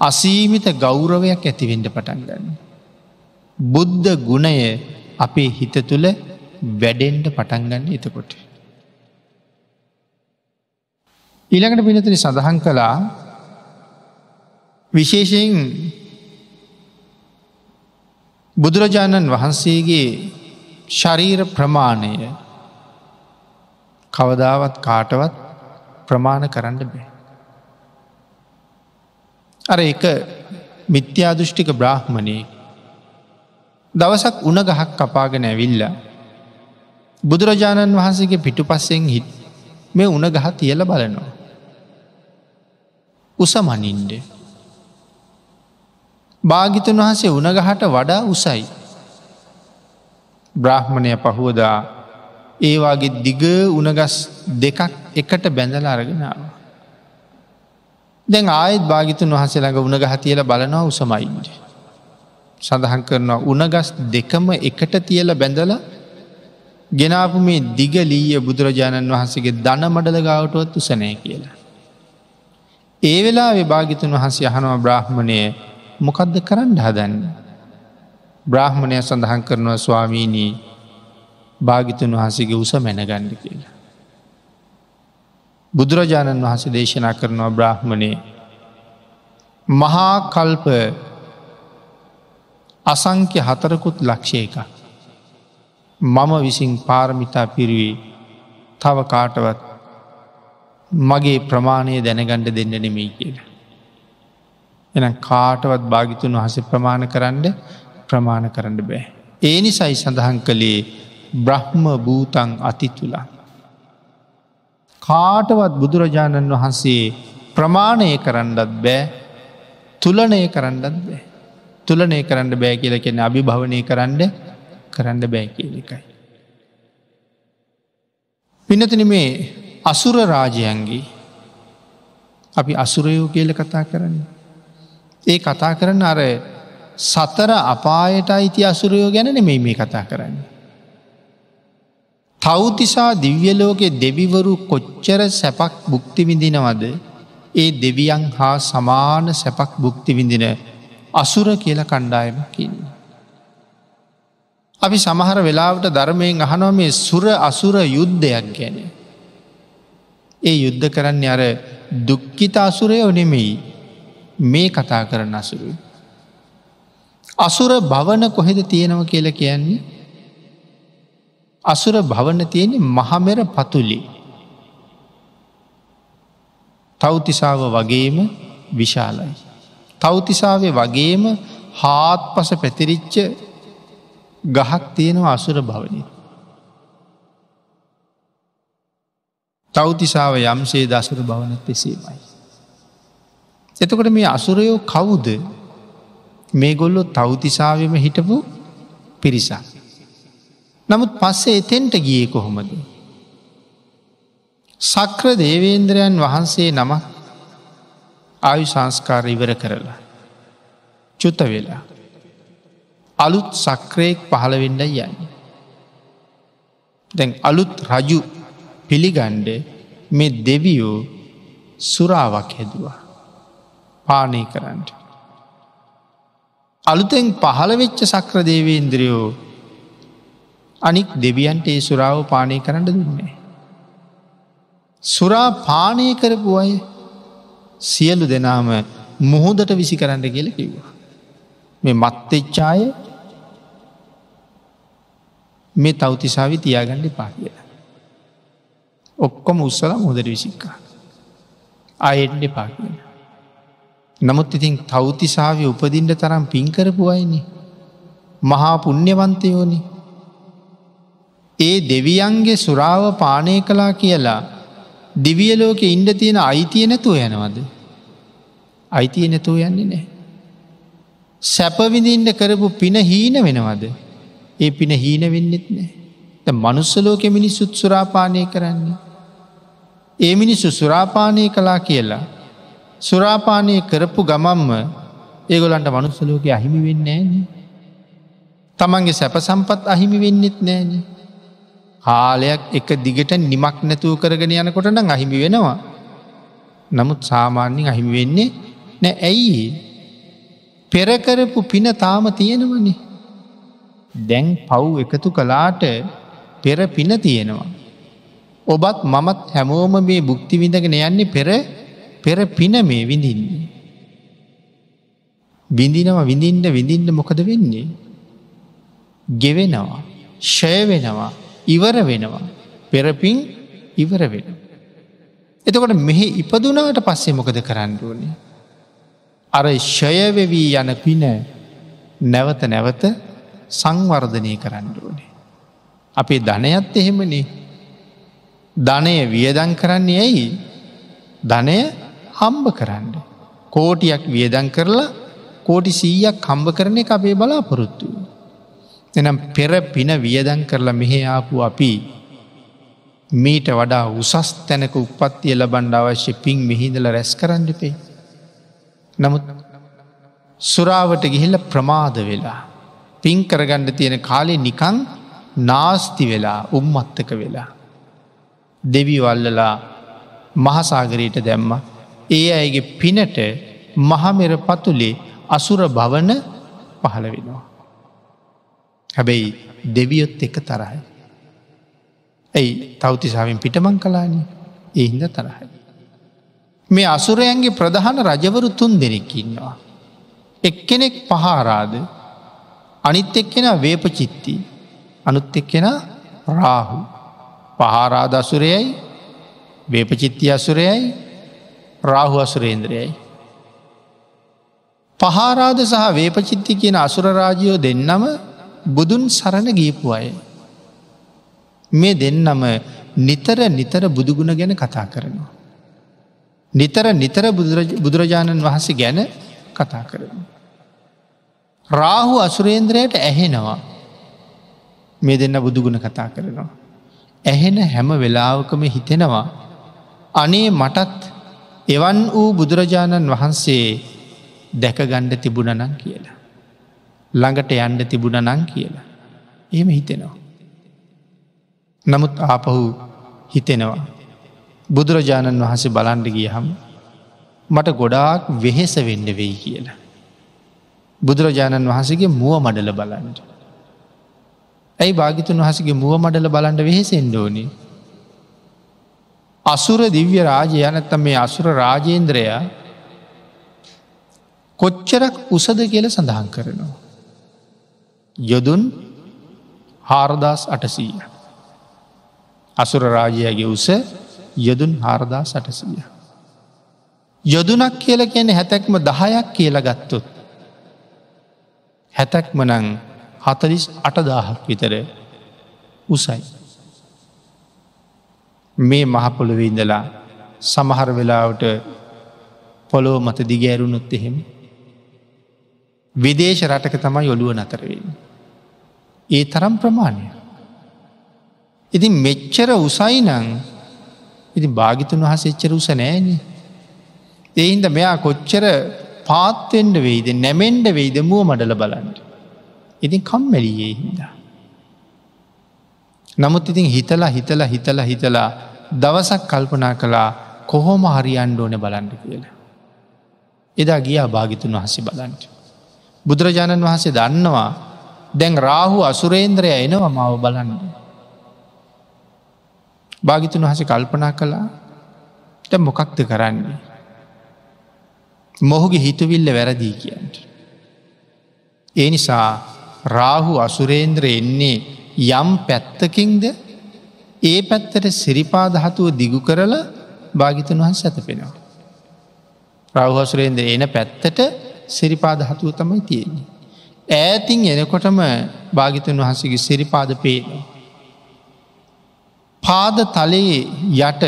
අසීමිත ගෞරවයක් ඇතිවෙන්ඩ පටන් ගන්න. බුද්ධ ගුණය අපේ හිත තුළ වැඩෙන්ඩ පටන්ගන්න එතකොට. ඊළඟට පිනතින සඳහන් කළා විශේෂයෙන් බුදුරජාණන් වහන්සේගේ ශරීර ප්‍රමාණය කවදාවත් කාටවත් ප්‍රමාණ කරන්න බෑ. අර එක මිත්‍යාදෘෂ්ටික බ්‍රාහ්මණයේ දවසක් උන ගහක් කපාගෙන ඇවිල්ල බුදුරජාණන් වහන්සේගේ පිටු පස්සෙන් හිත් මේ උන ගහ තියල බලනවා. උසමනින්ඩ. භාගිතුන් වහසේ උනගහට වඩා උසයි. බ්‍රහ්මණය පහුවදා ඒවාගේ දිග උනගස් දෙකක් එකට බැඳල අරගෙනාව. දැන් ආයත් භාගිතුන් වහසේ ළඟ උනගහ තියල බලනවා උසමයින්ට. සඳහන් කරනවා උනගස් දෙකම එකට තියල බැඳල ගෙනාපු මේ දිග ලීය බුදුරජාණන් වහන්සේගේ දන මඩල ගාවටුවත් උසනය කියලා. ඒ වෙලා විභාගිතුන් වහන්සේ අහනවා බ්‍රහ්මණය මොකදද කරන්න හදන්න. බ්‍රහ්මණය සඳහන් කරනවා ස්වාමීණී භාගිතුන් වහසගේ උස මැනගණ්ඩ කියලා. බුදුරජාණන් වහස දේශනා කරනවා බ්‍රහ්මණය මහා කල්ප අසංක්‍ය හතරකුත් ලක්ෂය එක. මම විසින් පාරමිතා පිරුවේ තව කාටවත් මගේ ප්‍රමාණය දැනගණ්ඩ දෙන්න නෙමෙයි කියලා. එන කාටවත් භාගිතුන් වහස ප්‍රමාණ කරන්න ප්‍රමාණ කරන්න බෑ. ඒ නිසයි සඳහන් කළේ බ්‍රහ්ම භූතන් අති තුළා. කාටවත් බුදුරජාණන් වහන්සේ ප්‍රමාණය කරන්නත් බෑ තුලනය කරන්නත් බෑ. තුලනය කරන්න බෑ කියල කෙන අභිභවනය කරන්න කරන්න බෑ කියල එකයි. පිනතින මේ අසුර රාජයන්ගේ අපි අසුරයෝ කියල කතා කරන්නේ. ඒ කතා කරන්න අර සතර අපායට අයිති අසුරයෝ ගැන නෙමෙයි මේ කතා කරන්නේ. තවතිසා දිව්‍යලෝකෙ දෙවිවරු කොච්චර සැපක් බුක්තිවිඳිනවද ඒ දෙවියන් හා සමාන සැපක් බුක්තිවිඳින අසුර කියල කණ්ඩායමකින්න. අපි සමහර වෙලාවට ධර්මයෙන් අහනො මේ සුර අසුර යුද්ධයක් ගැන. ඒ යුද්ධ කරන්න අර දුක්කිත අසුරයෝ නෙමෙයි මේ කතා කරන අසුරුයි. අසුර භවන කොහෙද තියෙනව කියල කියන්නේ අසුර භවන තියෙන මහමෙර පතුලි. තෞතිසාව වගේම විශාලයි. තෞතිසාවේ වගේම හාත් පස පැතිරිච්ච ගහක් තියෙනවා අසුර භවනය. තෞතිසාව යම්සේ දසුර භවනත් එසේමයි. එතකොට මේ අසුරයෝ කවුද මේ ගොල්ලො තෞතිසාවම හිටපු පිරිසක්. නමුත් පස්සේ එතෙන්ට ගිය කොහොමද. සක්‍ර දේවේන්ද්‍රයන් වහන්සේ නම ආයු සංස්කාර ඉවර කරලා. චුත වෙලා. අලුත් සක්‍රයෙක් පහළවෙඩ යන්න. දැන් අලුත් රජු පිළිගණ්ඩ මේ දෙවියෝ සුරාවක් හැදවා. පානය කරන්නට. අලුතෙන් පහළවෙච්ච සක්‍ර දේවේන්ද්‍රයෝ අනික් දෙවියන්ට ඒ සුරාව පානය කරන්න දුන්නේ. සුරා පානය කරපු අය සියලු දෙනාම මුහුදට විසි කරන්න කියල කිව්වා. මේ මත්තෙච්චාය මේ තවතිසාවි තියාගණ්ඩ පා කියලා. ඔක්කොම උත්සල මුහදට විසික්කා. අයෙන්ඩ පා කියලා. නමුත් ඉතින් තෞතිසාාව උපදින්ට තරම් පින්කරපු අයිනි. මහා පුුණ්්‍යවන්තයෝනි. ඒ දෙවියන්ගේ සුරාව පානය කලා කියලා දිවියලෝක ඉන්ඩ තියෙන අයිතිය නැතුව යනවද. අයිතිය නැතුව යන්නේ නෑ. සැපවිඳින්ට කරපු පින හීන වෙනවද. ඒ පින හීන වෙන්නෙත් නෑ. මනුස්සලෝක මිනිස්සුත් සුරාපානය කරන්නේ. ඒ මිනිස්සු සුරාපානය කලා කියලා සුරාපානය කරපු ගමම්ම ඒගොලන්ට මනුස්සලෝක අහිමි වෙන්න ෑන. තමන්ගේ සැප සම්පත් අහිමි වෙන්නෙත් නෑන. කාලයක් එක දිගට නිමක් නැතුව කරගෙන යනකොට නම් අහිමි වෙනවා. නමුත් සාමාන්‍යින් අහිමි වෙන්නේ නෑ ඇයි පෙරකරපු පින තාම තියෙනවනේ. දැන් පව් එකතු කලාට පෙර පින තියෙනවා. ඔබත් මමත් හැමෝම මේ බුක්තිවිඳගෙන යන්නේ පෙර පෙර පින මේ විඳින්නේ. බිඳිනව විඳින්ට විඳින්ට මොකද වෙන්නේ. ගෙවෙනවා ෂය වෙනවා ඉවර වෙනවා පෙරපින් ඉවර වෙන. එතකොට මෙහි ඉපදුනාට පස්සේ මොකද කරන්නඩුවනේ. අර ෂයවෙවී යන පින නැවත නැවත සංවර්ධනය කරන්නඩුවනේ. අපේ ධනයත් එහෙමනේ ධනය වියදන් කරන්නේ ඇයි ධනය හම්බ කරන්න. කෝටියක් වියදන් කරලා කෝටි සීයක් කම්භ කරන එක අපේ බලාපොරොත්තු. එනම් පෙර පින වියදන් කරලා මෙහෙ ආපු අපි මීට වඩා උසස් තැනක උපත්තිය ලබන්ඩ අවශ්‍ය පින් මිහිදල රැස් කරන්නපේ. නමුත් සුරාවට ගිහිල්ල ප්‍රමාද වෙලා. පින් කරගණ්ඩ තියෙන කාලේ නිකං නාස්ති වෙලා උම්මත්තක වෙලා. දෙවිවල්ලලා මහසාගරයට දැම්ම ඒ අයගේ පිනට මහමෙර පතුලේ අසුර භවන පහළ වෙනවා. හැබැයි දෙවියොත් එක තරහයි. ඇයි තවතිසාාවෙන් පිටමං කලාන එහින්ද තරහයි. මේ අසුරයන්ගේ ප්‍රධාන රජවරු තුන් දෙනෙක්කින්නවා. එක්කෙනෙක් පහාරාද අනිත් එක්කෙන වේපචිත්ති අනුත් එක්කෙන රාහු පහාරාද අසුරයයි වේපචිත්ති අසුරයයි රාහු අසුරේන්ද්‍රයයි. පහාරාද සහ වේපචිත්ති කියන අසුරරාජයෝ දෙන්නම බුදුන් සරණ ගීපු අය. මේ දෙන්නම නිතර නිතර බුදුගුණ ගැන කතා කරනවා. නිතර නිතර බුදුරජාණන් වහන්සේ ගැන කතා කරනවා. රාහු අසුරේන්ද්‍රයට ඇහෙනවා මේ දෙන්න බුදුගුණ කතා කරනවා. ඇහෙන හැම වෙලාවකම හිතෙනවා අනේ මටත් එවන් වූ බුදුරජාණන් වහන්සේ දැකගණ්ඩ තිබුණනං කියලා. ළඟට යන්ඩ තිබුණනං කියලා. එහෙම හිතෙනවා. නමුත් ආපහු හිතෙනවා. බුදුරජාණන් වහන්සේ බලන්ඩ ගියහම් මට ගොඩාක් වෙහෙස වෙන්න වෙයි කියලා. බුදුරජාණන් වහසගේ මුව මඩල බලන්ට. ඇයි භාගිතුන් වහසගේ මුව මඩල බලන්ට වෙහෙසෙන්ඩෝනි. අසුර දිව්‍ය රාජය යනත්තම් මේ අසුර රාජේන්ද්‍රයා කොච්චරක් උසද කියල සඳහන් කරනවා. යොදුන් හාරදාස් අටසීය. අසුර රාජයගේ උස යොදුන් හාරදා සටසීය. යොදුනක් කියල කියන හැතැක්ම දහයක් කියල ගත්තොත්. හැතැක්ම නං හතලිස් අටදාහක් විතර උසයි. මේ මහපොළොවෙඉඳලා සමහර වෙලාවට පොලෝ මත දිගෑරුණුත් එහෙම. විදේශ රටක තමයි ඔළුව නතරවෙන්න. ඒ තරම් ප්‍රමාණය. ඉතින් මෙච්චර උසයි නං ඉති භාගිතුන් වහස එච්චර උස නෑන. එයින්ද මෙයා කොච්චර පාත්තෙන්ඩ වෙයිද නැමෙන්ඩ වෙයිද මුව මඩල බලන්ට. ඉතින් කම්මැලියේ හින්දා. නමුත් ඉතින් හිතලා හිතලා හිතලා හිතලා දවසක් කල්පනා කළා කොහොම හරියන්්ඩ ඕන බලන්ඩ කියලා. එදා ගියා භාගිතුන් වහස බලන්ට. බුදුරජාණන් වහන්සේ දන්නවා දැන් රාහු අසුරේන්ද්‍රය එනවා මාව බලන්න. භාගිතුන් වහස කල්පනා කළා ට මොකක්ද කරන්නේ. මොහුගේ හිතුවිල්ල වැරදිී කියන්ට. ඒ නිසා රාහු අසුරේන්ද්‍ර එන්නේ යම් පැත්තකින්ද ඒ පැත්තට සිරිපාදහතුව දිගු කරලා භාගිතන් වහන් සැතපෙනවා. රවහසුරේන්ද්‍ර එන පැත්තට සිරිපාදහතුව තමයි තියෙන්නේ. ඈතින් එනකොටම භාගිතන් වහන්සගේ සිරිපාද පේනවා. පාද තලයේ යට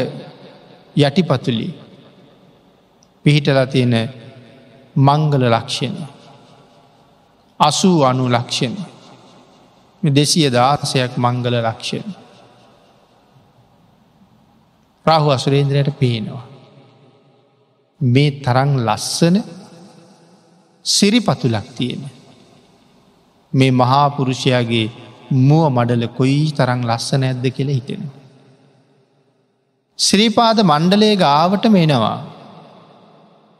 යටිපතුලි පිහිටලා තියෙන මංගල ලක්ෂණ. අසූ අනු ලක්ෂණ. දෙසිය දාසයක් මංගල ලක්ෂණ. රාහු අසුරේන්ද්‍රයට පේනවා. මේ තරං ලස්සන සිරිපතුලක් තියෙන. මේ මහාපුරුෂයාගේ මුව මඩල කොයි තරං ලස්සන ඇද්ද කියල හිතෙනවා. ශ්‍රීපාද මණ්ඩලේ ගාවට මේනවා.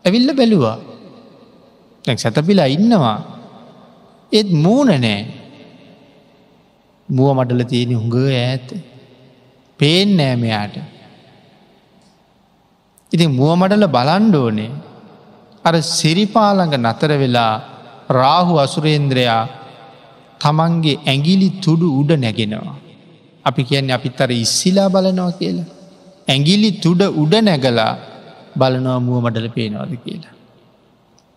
ඇවිල්ල බැලුවා. සැතපිලා ඉන්නවා. ඒත් මූුණ නෑ මුව මඩල තියෙන හුඟ ඇත. පේෙන් නෑමයාට. ඉතින් මුව මඩල බලන්්ඩෝනේ අර සිරිපාළඟ නතර වෙලා රාහු අසුරේන්ද්‍රයා තමන්ගේ ඇගිලි තුඩු උඩ නැගෙනවා. අපි කියන්නේ අපිත් අර ඉස්සිලා බලනවා කියලා. ඇගිලි තුඩ උඩ නැගලා බලනවා මුව මඩල පේනවාද කියලා.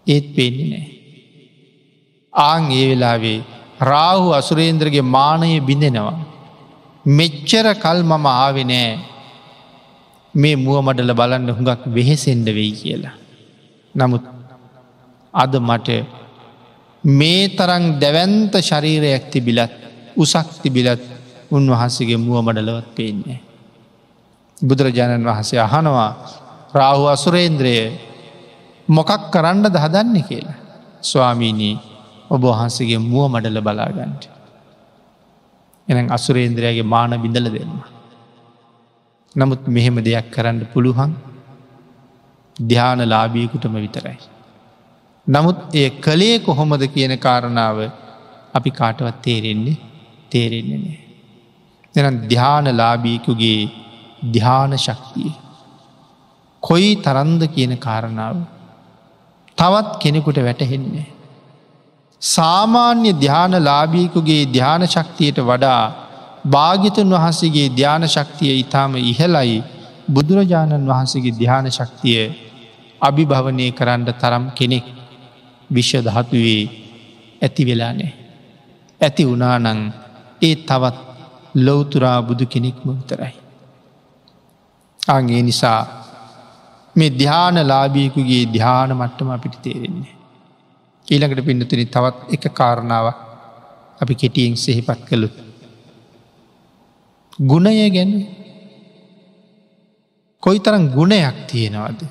ඒත් පේන්නේ නෑ. ආං ඒ වෙලාවේ රාහු අසුරේන්ද්‍රගේ මානය බිඳෙනවා. මෙච්චර කල් මම ආවෙ නෑ මේ මුව මඩල බලන්න හුඟක් වෙහෙසෙන්ඩ වෙයි කියලා. නමුත් අද මට මේ තරං දැවන්ත ශරීරයක් තිබිලත් උසක් තිබිලත් උන්වහන්සේගේ මුව මඩලවත් පේන්නේ. බුදුරජාණන් වහන්සේ අහනවා රාහු අසුරේන්ද්‍රය මොකක් කරන්න දහදන්න කියලා. ස්වාමීනී ඔබ වහන්සේගේ මුව මඩල බලාගන්ට. එන අසුරේන්ද්‍රයාගේ මාන බිඳල දෙන්න. නමුත් මෙහෙම දෙයක් කරන්න පුළුවන් ධ්‍යාන ලාබියකුටම විතරයි. නමුත් එය කළේ කොහොමද කියන කාරණාව අපි කාටවත් තේරෙන්නේ තේරෙන්නේ නෑ. එනම් ධ්‍යාන ලාබීකුගේ ධ්‍යාන ශක්තිය. කොයි තරන්ද කියන කාරණාව තවත් කෙනෙකුට වැටහෙන්නේ. සාමාන්‍ය ධ්‍යාන ලාබීකුගේ ධ්‍යාන ශක්තියට වඩා භාගිතුන් වහන්සේගේ ධ්‍යාන ශක්තිය ඉතාම ඉහලයි බුදුරජාණන් වහන්සේගේ ධ්‍යාන ශක්තිය අභිභවනය කරන්න තරම් කෙනෙක් විශ්ව ධාතුවේ ඇති වෙලා නෑ. ඇති වනානං ඒ තවත් ලොවතුරා බුදු කෙනෙක්ම විතරයි. අගේ නිසා මේ ධ්‍යාන ලාබියකුගේ ධ්‍යාන මට්ටම අපිට තේරෙන්නේ. ඊළඟට පිඩතුනි තවත් එක කාරණාව අපි කෙටියෙන් සෙහිපත් කළු. ගුණය ගැන කොයි තරම් ගුණයක් තියෙනවද.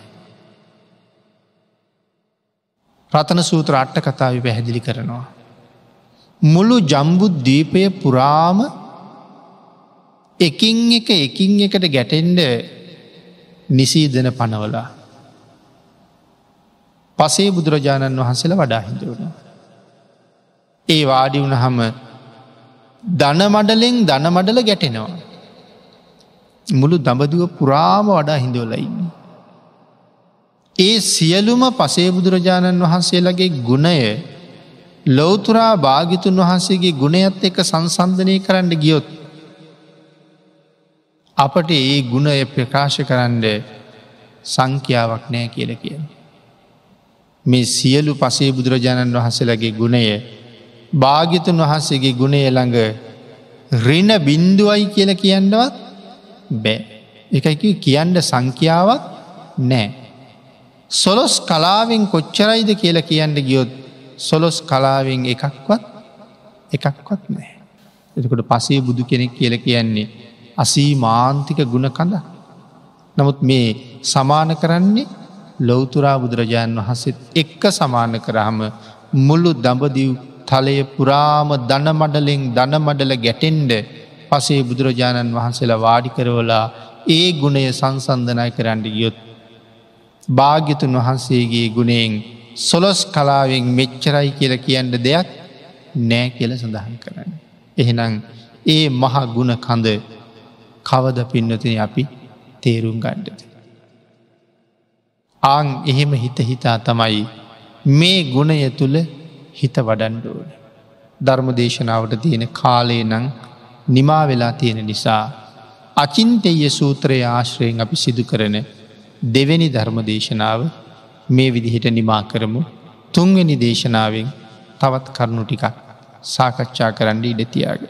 රතන සූත්‍ර අට්ට කතාව පැහැදිලි කරනවා. මුළු ජම්බුද්ධීපය පුරාම එකින් එක එකින් එකට ගැටෙන්ඩ නිසීදන පනවලා. පසේ බුදුරජාණන් වහන්සේල වඩා හිදුවන. ඒ වාඩි වුණ හම දනමඩලෙන් දනමඩල ගැටෙනවා. මුළු දඹදුව පුරාම වඩා හිඳවලයින්න. ඒ සියලුම පසේ බුදුරජාණන් වහන්සේලගේ ගුණය ලොවතුරා භාගිතුන් වහන්සේගේ ගුණයත් එක සංසන්ධනය කරන්න ගියොත්. අපට ඒ ගුණය ප්‍රකාශ කරන්න සංඛ්‍යාවක් නෑ කියල කියන. මේ සියලු පසේ බුදුරජාණන් වහන්සේලගේ ගුණය භාගිතුන් වහන්සේගේ ගුණය ළඟ රින බින්දුවයි කියල කියන්නවත් බෑ. එකකි කියන්න සංඛ්‍යාවක් නෑ. සොලොස් කලාවෙන් කොච්චරයිද කියලා කියන්න ගියොත් සොලොස් කලාවෙන් එකක්වත් එකක්වත් නෑ. එතකොට පසේ බුදු කෙනෙක් කියල කියන්නේ අසී මාන්තික ගුණ කඳ. නමුත් මේ සමාන කරන්නේ ලොවතුරා බුදුරජාණන් වහන්සේත් එක්ක සමාන කරහම මුල්ලු දඹදිව් තලය පුරාම දනමඩලෙන් දනමඩල ගැටෙන්ඩ පසේ බුදුරජාණන් වහන්සේලා වාඩි කරවලා ඒ ගුණය සංසන්ධනය කරන්න ගියොත්. භාග්‍යතුන් වහන්සේගේ ගුණෙන් සොලොස් කලාවෙන් මෙච්චරයි කියල කියන්න දෙයක් නෑ කියල සඳහන් කරන්න. එහෙනම් ඒ මහ ගුණ කඳ කවද පින්නතින අපි තේරුම් ගණ්ඩද. ආං එහෙම හිත හිතා තමයි මේ ගුණය තුළ හිත වඩන්ඩෝන. ධර්ම දේශනාවට තියෙන කාලේ නං නිමා වෙලා තියෙන නිසා අචින්තෙය සූත්‍රයේ ආශ්‍රයෙන් අපි සිදු කරන දෙවැනි ධර්ම දේශනාව මේ විදිහට නිමා කරමු තුන්වෙනි දේශනාවෙන් තවත් කරුණු ටිකක් සාකච්ඡා කරන්න ඉඩතියාගේ.